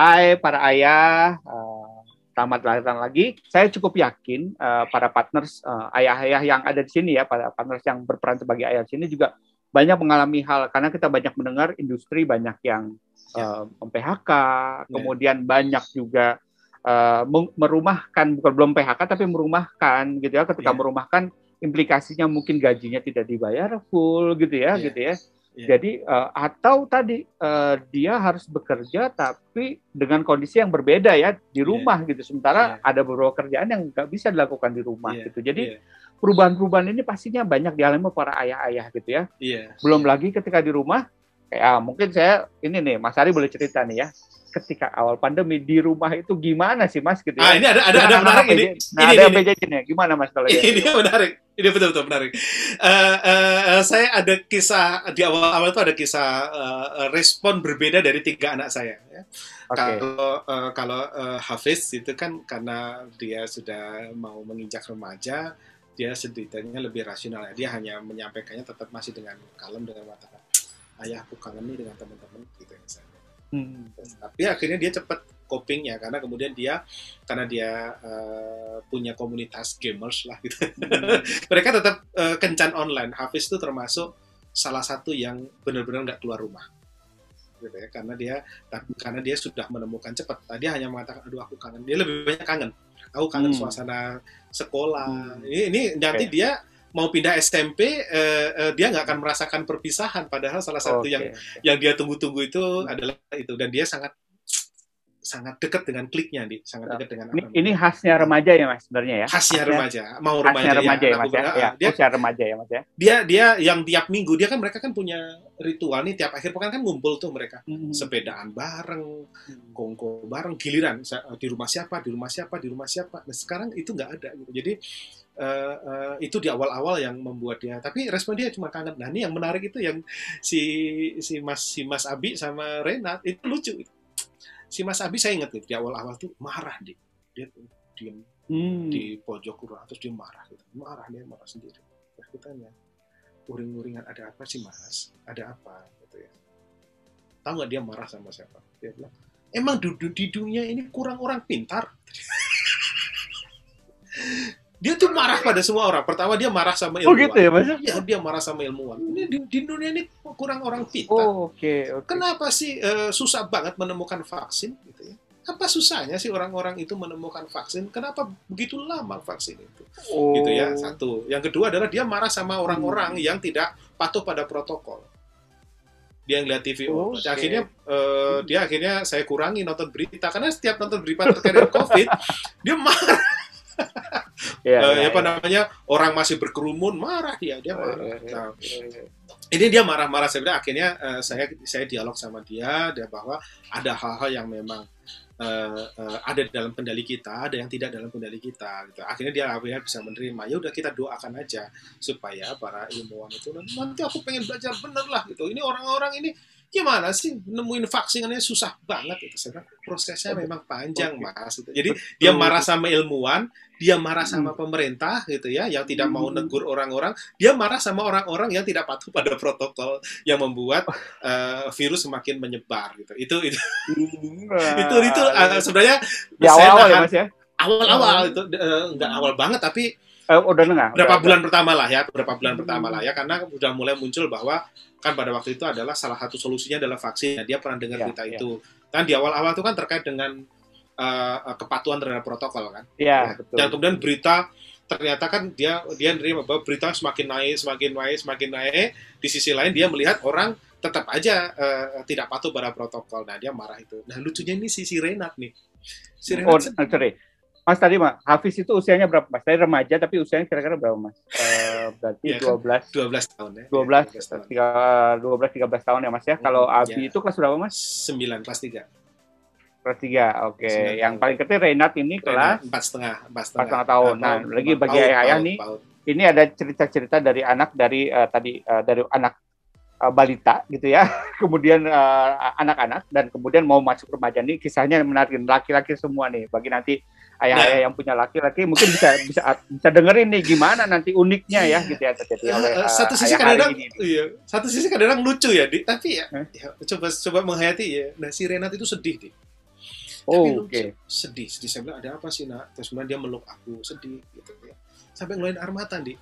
Hai para ayah, uh, selamat datang lagi. Saya cukup yakin uh, para partners uh, ayah-ayah yang ada di sini ya, para partners yang berperan sebagai ayah di sini juga banyak mengalami hal karena kita banyak mendengar industri banyak yang uh, PHK, yeah. kemudian banyak juga uh, merumahkan bukan belum PHK tapi merumahkan gitu ya. Ketika yeah. merumahkan implikasinya mungkin gajinya tidak dibayar full gitu ya, yeah. gitu ya Yeah. Jadi uh, atau tadi uh, dia harus bekerja tapi dengan kondisi yang berbeda ya di iya. rumah yeah. gitu. Sementara yeah. ada beberapa kerjaan yang nggak bisa dilakukan di rumah yeah. gitu. Jadi yeah. perubahan-perubahan ini pastinya banyak dialami para ayah-ayah gitu ya. Yeah. Belum yeah. lagi ketika di rumah, ah, mungkin saya ini nih Mas Ari boleh cerita nih ya ketika awal pandemi di rumah itu gimana sih Mas gitu ya? Ah, ini ada ada ada menarik ini. Nah, ini, ada ini, PJJ nih. Gimana Mas kalau Ini ya? menarik. Ini betul-betul menarik. Uh, uh, saya ada kisah di awal-awal itu ada kisah uh, respon berbeda dari tiga anak saya ya. Okay. Kalau uh, kalau uh, Hafiz itu kan karena dia sudah mau menginjak remaja, dia sedikitnya lebih rasional ya. Dia hanya menyampaikannya tetap masih dengan kalem dengan mengatakan ayah aku kangen nih dengan teman-teman gitu misalnya Hmm. Tapi akhirnya dia cepat copingnya karena kemudian dia karena dia uh, punya komunitas gamers lah gitu. Hmm. Mereka tetap uh, kencan online. Hafiz itu termasuk salah satu yang benar-benar nggak keluar rumah. Gitu ya, karena dia karena dia sudah menemukan cepat. Tadi hanya mengatakan aduh aku kangen. Dia lebih banyak kangen. Aku kangen hmm. suasana sekolah. Hmm. Ini, ini nanti okay. dia mau pindah SMP uh, uh, dia nggak akan merasakan perpisahan padahal salah satu okay. yang yang dia tunggu-tunggu itu adalah itu dan dia sangat sangat dekat dengan kliknya di sangat dekat dengan ini, ini khasnya remaja ya mas sebenarnya ya? Khasnya, khasnya remaja. Mau remaja khasnya remaja ya, ya mas ya, ya. dia khasnya remaja ya mas ya? dia dia yang tiap minggu dia kan mereka kan punya ritual nih tiap akhir pekan kan ngumpul tuh mereka. Hmm. sepedaan bareng hmm. kongko bareng giliran di rumah siapa di rumah siapa di rumah siapa. Nah sekarang itu nggak ada gitu. Jadi uh, uh, itu di awal-awal yang membuat dia tapi respon dia cuma kangen. Nah ini yang menarik itu yang si si mas si mas Abi sama Renat itu lucu si mas Abi saya ingat di awal-awal tuh marah dia. Dia tuh diem hmm. di pojok ruang terus dia marah gitu. marah dia marah sendiri. Terus kita tanya uring-uringan ada apa sih mas? Ada apa? Gitu ya. Tahu nggak dia marah sama siapa? Dia bilang emang di, di dunia ini kurang orang pintar dia tuh marah pada semua orang. Pertama dia marah sama ilmuwan. Oh gitu ya, Mas? Iya, dia marah sama ilmuwan. Ini di, di dunia ini kurang orang pintar. Oh, oke, okay, okay. Kenapa sih uh, susah banget menemukan vaksin gitu ya? Apa susahnya sih orang-orang itu menemukan vaksin? Kenapa begitu lama vaksin itu? Oh. Gitu ya, satu. Yang kedua adalah dia marah sama orang-orang hmm. yang tidak patuh pada protokol. Dia yang lihat TV, oh, okay. akhirnya uh, dia akhirnya saya kurangi nonton berita karena setiap nonton berita terkait COVID, dia marah ya, uh, ya, apa ya. namanya orang masih berkerumun marah dia dia marah. Ya, ya, nah, ya, ini dia marah-marah saya bilang akhirnya uh, saya saya dialog sama dia dia bahwa ada hal-hal yang memang uh, uh, ada di dalam kendali kita, ada yang tidak dalam kendali kita. Gitu. Akhirnya dia akhirnya bisa menerima. Ya udah kita doakan aja supaya para ilmuwan itu nanti aku pengen belajar bener lah gitu. Ini orang-orang ini gimana sih nemuin vaksinannya susah banget itu saya prosesnya memang panjang mas itu jadi dia marah sama ilmuwan dia marah sama hmm. pemerintah gitu ya yang tidak mau hmm. negur orang-orang dia marah sama orang-orang yang tidak patuh pada protokol yang membuat uh, virus semakin menyebar gitu itu itu itu itu uh, sebenarnya di awal-awal ya mas ya awal-awal itu uh, enggak awal banget tapi uh, udah dengar. Berapa udah, bulan udah. pertama lah ya, berapa bulan hmm. pertama lah ya, karena udah mulai muncul bahwa kan pada waktu itu adalah salah satu solusinya adalah vaksin. Nah, dia pernah dengar ya, berita ya. itu. Kan di awal-awal itu kan terkait dengan uh, kepatuhan terhadap protokol kan. Iya, betul. Dan kemudian berita ternyata kan dia dia nerima bahwa berita semakin naik, semakin naik, semakin naik. Di sisi lain dia melihat orang tetap aja uh, tidak patuh pada protokol. Nah, dia marah itu. Nah, lucunya ini si, si Renat nih. Si Renat oh, sorry Mas tadi Mas, Hafiz itu usianya berapa Mas? Saya remaja tapi usianya kira-kira berapa Mas? Uh, berarti ya, dua belas dua belas tahun ya. Dua belas tiga dua belas tiga belas tahun ya Mas ya. Hmm, Kalau Abi ya. itu kelas berapa Mas? Sembilan kelas tiga. Kelas tiga, oke. Okay. Yang paling kecil Renat ini kelas empat setengah, empat setengah, tahun. Nah, nah lagi bagi ayah-ayah nih, ini ada cerita-cerita dari anak dari uh, tadi uh, dari anak uh, balita gitu ya, kemudian anak-anak uh, dan kemudian mau masuk remaja nih kisahnya menarik laki-laki semua nih. Bagi nanti ayah-ayah nah. yang punya laki-laki mungkin bisa bisa bisa dengerin nih gimana nanti uniknya ya gitu ya terjadi oleh uh, satu sisi kadang-kadang iya satu sisi kadang-kadang lucu ya di, tapi ya, ya coba coba menghayati ya. Nah si Renat itu sedih di Oh, Tapi oke. lucu, sedih, sedih. Saya bilang, ada apa sih nak? Terus kemudian dia meluk aku, sedih gitu ya. Sampai ngeluarin air mata, di.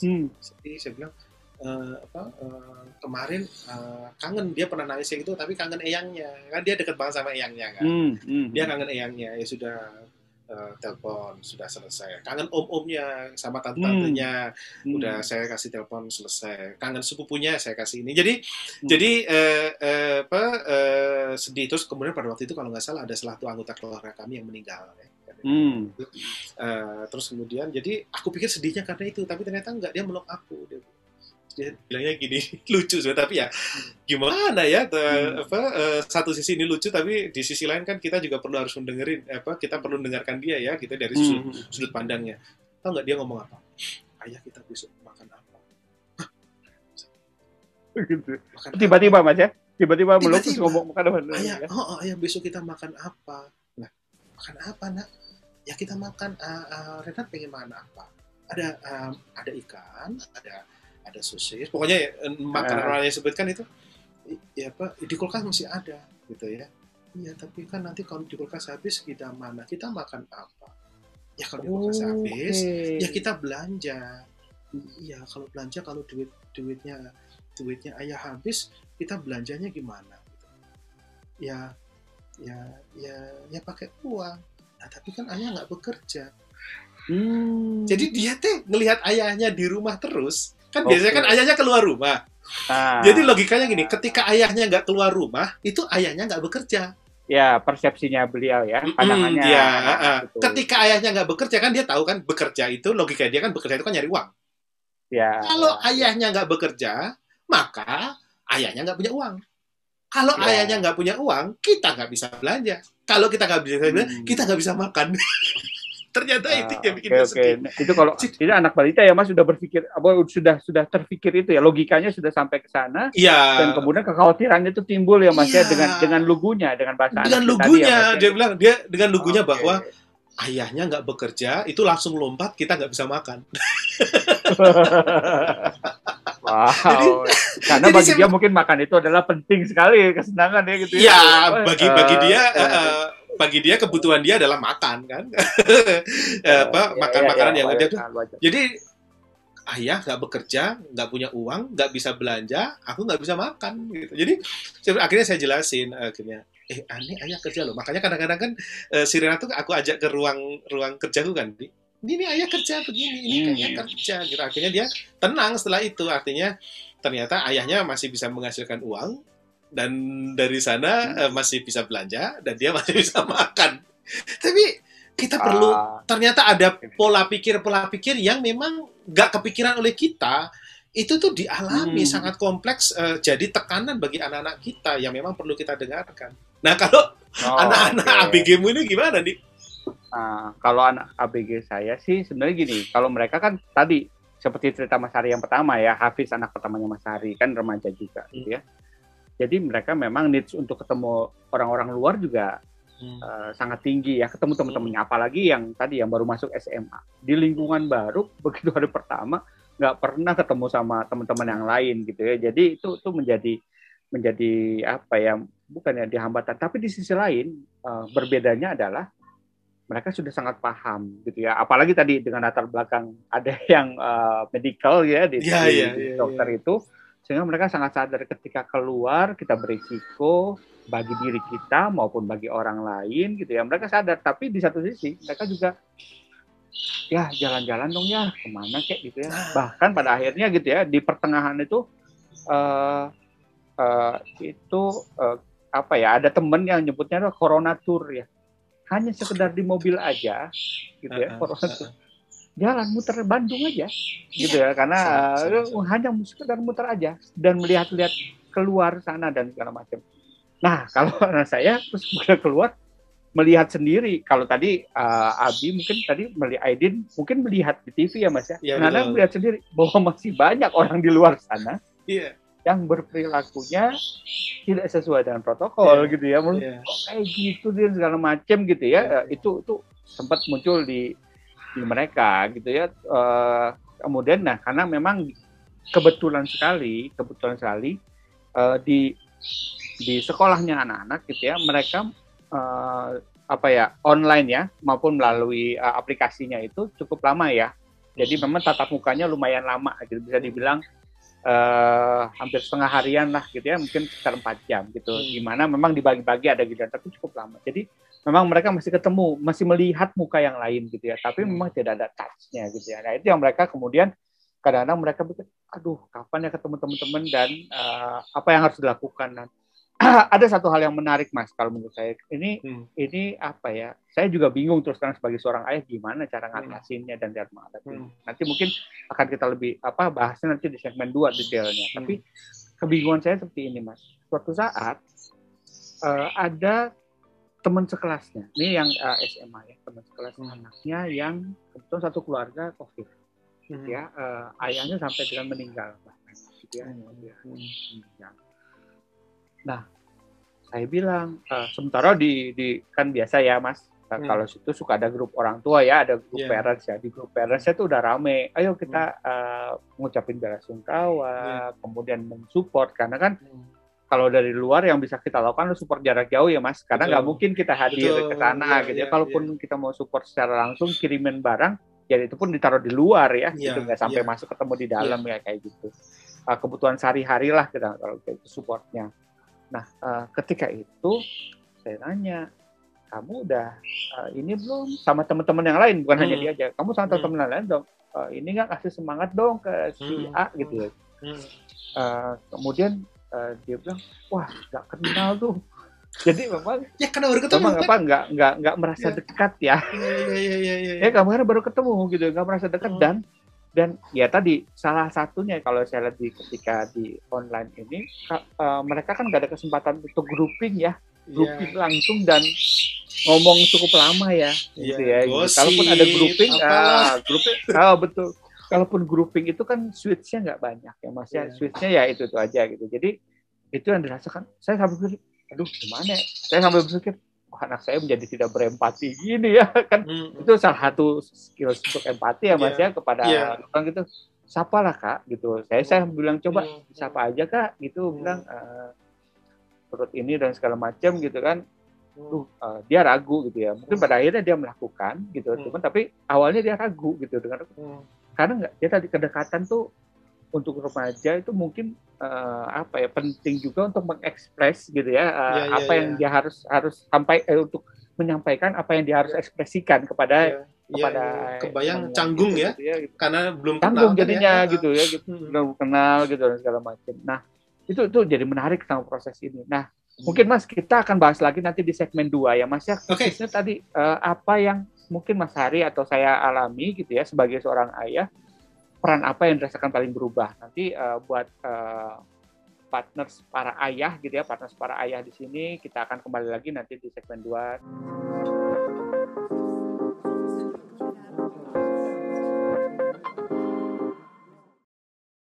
Hmm. sedih. Saya bilang, "Eh, apa eh, kemarin eh, kangen dia pernah nangis kayak gitu tapi kangen eyangnya kan dia deket banget sama eyangnya kan Hmm. Hmm. dia kangen eyangnya ya sudah eh, telepon sudah selesai kangen om-omnya sama tante-tantenya Hmm. udah saya kasih telepon selesai kangen sepupunya saya kasih ini jadi Hmm. jadi eh, eh, apa eh, sedih terus kemudian pada waktu itu kalau nggak salah ada salah satu anggota keluarga kami yang meninggal ya. Hmm. Eh, terus kemudian jadi aku pikir sedihnya karena itu tapi ternyata nggak dia meluk aku dia, dia bilangnya gini lucu sebenarnya tapi ya gimana ya te- Hmm. apa eh, satu sisi ini lucu tapi di sisi lain kan kita juga perlu harus mendengarin apa kita perlu mendengarkan dia ya kita dari sudut, Hmm. sudut pandangnya tahu nggak dia ngomong apa ayah kita besok makan apa Gitu. Tiba-tiba Mas ya. Tiba-tiba meluk terus ngomong makan apa? apa? ayah Ya. oh, oh, ayah besok kita makan apa nah makan apa nak ya kita makan uh, uh, Renat pengen makan apa ada um, ada ikan ada ada sosis pokoknya eh, makanan Ah. orang yang sebutkan itu ya apa di kulkas masih ada gitu ya iya tapi kan nanti kalau di kulkas habis kita mana kita makan apa ya kalau di kulkas habis Oke. ya kita belanja iya kalau belanja kalau duit duitnya duitnya ayah habis kita belanjanya gimana gitu. ya ya ya ya pakai uang nah, tapi kan ayah nggak bekerja Hmm. jadi dia teh ngelihat ayahnya di rumah terus kan Oke. biasanya kan ayahnya keluar rumah Nah, jadi logikanya gini ketika ayahnya nggak keluar rumah itu ayahnya nggak bekerja ya persepsinya beliau ya, pandangannya. Iya, Nah, ah. gitu. ketika ayahnya nggak bekerja kan dia tahu kan bekerja itu logika dia kan bekerja itu kan nyari uang ya, Kalau ya. ayahnya nggak bekerja, maka ayahnya nggak punya uang. Kalau Ya. ayahnya nggak punya uang, kita nggak bisa belanja. Kalau kita nggak bisa belanja, Hmm. kita nggak bisa makan. Ternyata itu Ah, yang bikin dia oke. sedih. Nah, Itu kalau itu anak balita ya Mas sudah berpikir apa sudah sudah terpikir itu ya logikanya sudah sampai ke sana Iya. dan kemudian kekhawatirannya itu timbul ya Mas ya Iya. dengan dengan lugunya dengan bahasa dengan anak tadi lugunya ya, ya. dia bilang dia dengan lugunya Oke. bahwa ayahnya nggak bekerja itu langsung lompat kita nggak bisa makan. wow. Karena jadi bagi saya- dia mungkin makan itu adalah penting sekali kesenangan ya gitu Iya, Apa, bagi bagi dia eh, eh, eh, bagi dia kebutuhan dia adalah makan kan. Eh, apa ya, makan ya, makanan ya, yang wajar. Jadi ayah nggak bekerja, nggak punya uang, nggak bisa belanja, aku nggak bisa makan gitu. Jadi akhirnya saya jelasin akhirnya, eh ini ayah kerja loh. Makanya kadang-kadang kan eh, si Rena tuh aku ajak ke ruang ruang kerjaku kan, di ini nih ayah kerja begini, ini Hmm. ayah kerja gitu. Akhirnya dia tenang setelah itu. Artinya ternyata ayahnya masih bisa menghasilkan uang dan dari sana Hmm. eh, masih bisa belanja dan dia masih bisa makan. Tapi kita perlu Ah, ternyata ada pola pikir pola pikir yang memang nggak kepikiran oleh kita itu tuh dialami Hmm. sangat kompleks eh, jadi tekanan bagi anak-anak kita yang memang perlu kita dengarkan. Nah kalau oh, anak-anak oke. ABG-mu ini gimana nih? Nah, kalau anak ABG saya sih sebenarnya gini, kalau mereka kan tadi seperti cerita Mas Hari yang pertama ya, Hafiz anak pertamanya Mas Hari kan remaja juga gitu ya. Jadi mereka memang needs untuk ketemu orang-orang luar juga eh, sangat tinggi ya, ketemu teman-temannya apalagi yang tadi yang baru masuk SMA. Di lingkungan baru begitu hari pertama nggak pernah ketemu sama teman-teman yang lain gitu ya. Jadi itu itu menjadi menjadi apa ya bukan ya di hambatan tapi di sisi lain eh, berbedanya adalah mereka sudah sangat paham gitu ya. Apalagi tadi dengan latar belakang ada yang eh, medical ya di, Iya, di- iya, di iya, dokter itu sehingga mereka sangat sadar ketika keluar kita berisiko bagi diri kita maupun bagi orang lain gitu ya. Mereka sadar tapi di satu sisi mereka juga ya jalan-jalan dong ya. Ke mana kek? Gitu ya. Nah. bahkan pada akhirnya gitu ya di pertengahan itu eh eh, itu eh, apa ya ada temen yang nyebutnya corona tour ya. Hanya sekedar di mobil aja gitu ya Uh-uh, corona uh-uh. tour jalan muter Bandung aja gitu ya karena Seru, eh, seru, seru. hanya sekedar muter aja dan melihat-lihat keluar sana dan segala macam nah kalau anak saya terus keluar melihat sendiri kalau tadi eh, Abi mungkin tadi melihat Aidin mungkin melihat di TV ya Mas ya, Iya, Nana betul. melihat sendiri bahwa masih banyak orang di luar sana Iya. yang berperilakunya tidak sesuai dengan protokol Iya, gitu ya menurut Iya. kok kayak gitu dia segala macam gitu ya Iya. Eh, itu itu sempat muncul di di mereka gitu ya Eh, kemudian nah karena memang kebetulan sekali kebetulan sekali eh, di di sekolahnya anak-anak gitu ya mereka uh, apa ya online ya maupun melalui uh, aplikasinya itu cukup lama ya. Jadi memang tatap mukanya lumayan lama, gitu bisa dibilang uh, hampir setengah harian lah gitu ya, mungkin sekitar empat jam gitu. Gimana memang dibagi-bagi ada gitu, tapi cukup lama. Jadi memang mereka masih ketemu, masih melihat muka yang lain gitu ya, tapi memang tidak ada touch-nya gitu ya. Nah itu yang mereka kemudian kadang-kadang mereka pikir, aduh kapan ya ketemu teman-teman dan uh, apa yang harus dilakukan. Nah, ada satu hal yang menarik mas kalau menurut saya ini hmm. ini apa ya saya juga bingung terus terang sebagai seorang ayah gimana cara hmm. ngatasinnya dan cara menghadapi hmm. nanti mungkin akan kita lebih apa bahasnya nanti di segmen dua detailnya hmm. tapi kebingungan saya seperti ini mas suatu saat uh, ada teman sekelasnya ini yang uh, eh, SMA ya teman sekelas hmm. anaknya yang kebetulan satu keluarga covid hmm. ya uh, ayahnya sampai dengan meninggal bahkan gitu ya, hmm. meninggal Nah, saya bilang uh, sementara di, di kan biasa ya mas hmm. kalau situ suka ada grup orang tua ya ada grup yeah. parents ya di grup parents itu udah rame ayo kita hmm. uh, ngucapin bela sungkawa yeah. kemudian mensupport karena kan hmm. Kalau dari luar yang bisa kita lakukan support jarak jauh ya mas karena nggak mungkin kita hadir Betul. ke sana yeah, gitu ya yeah, kalaupun yeah. kita mau support secara langsung kirimin barang ya itu pun ditaruh di luar ya yeah, gitu nggak sampai yeah. masuk ketemu di dalam yeah. ya kayak gitu uh, kebutuhan sehari-hari lah kita kalau gitu supportnya Nah, uh, ketika itu saya tanya, kamu udah uh, ini belum sama teman-teman yang lain, bukan hmm. hanya dia aja. Kamu sama teman-teman hmm. lain dong. Uh, ini nggak kasih semangat dong ke si hmm. A gitu ya. Hmm. Uh, kemudian uh, dia bilang, wah nggak kenal tuh. Jadi memang ya karena baru ketemu memang kan? apa nggak nggak nggak merasa ya. dekat ya. Iya iya iya iya. Ya, ya kamu kan baru ketemu gitu, nggak merasa dekat hmm. dan dan ya tadi salah satunya kalau saya lihat di ketika di online ini uh, mereka kan nggak ada kesempatan untuk grouping ya grouping yeah. langsung dan ngomong cukup lama ya yeah, gitu ya kalaupun ada grouping ah grouping oh betul kalaupun grouping itu kan switchnya nggak banyak ya mas ya yeah. switchnya ya itu itu aja gitu jadi itu yang dirasakan saya sampai berpikir aduh gimana ya? saya sampai berpikir anak saya menjadi tidak berempati gini ya kan hmm. itu salah satu skill untuk empati ya mas yeah. ya kepada yeah. orang gitu siapa lah kak gitu saya saya bilang coba hmm. siapa aja kak gitu hmm. bilang uh, perut ini dan segala macam gitu kan Duh, uh, dia ragu gitu ya mungkin pada akhirnya dia melakukan gitu hmm. cuman tapi awalnya dia ragu gitu dengan hmm. Karena nggak dia tadi kedekatan tuh untuk remaja itu mungkin uh, apa ya penting juga untuk mengekspres gitu ya, uh, ya, ya apa ya. yang dia harus harus sampai eh, untuk menyampaikan apa yang dia harus ya. ekspresikan kepada ya, kepada ya, kebayang canggung gitu, ya, gitu ya gitu. karena belum canggung kenal kan jadinya ya. gitu ya gitu hmm. belum kenal gitu dan segala macam. Nah itu itu jadi menarik tentang proses ini. Nah hmm. mungkin Mas kita akan bahas lagi nanti di segmen dua ya Mas ya. Okay. tadi uh, apa yang mungkin Mas Hari atau saya alami gitu ya sebagai seorang ayah peran apa yang dirasakan paling berubah. Nanti uh, buat uh, partners para ayah gitu ya, partners para ayah di sini kita akan kembali lagi nanti di segmen 2.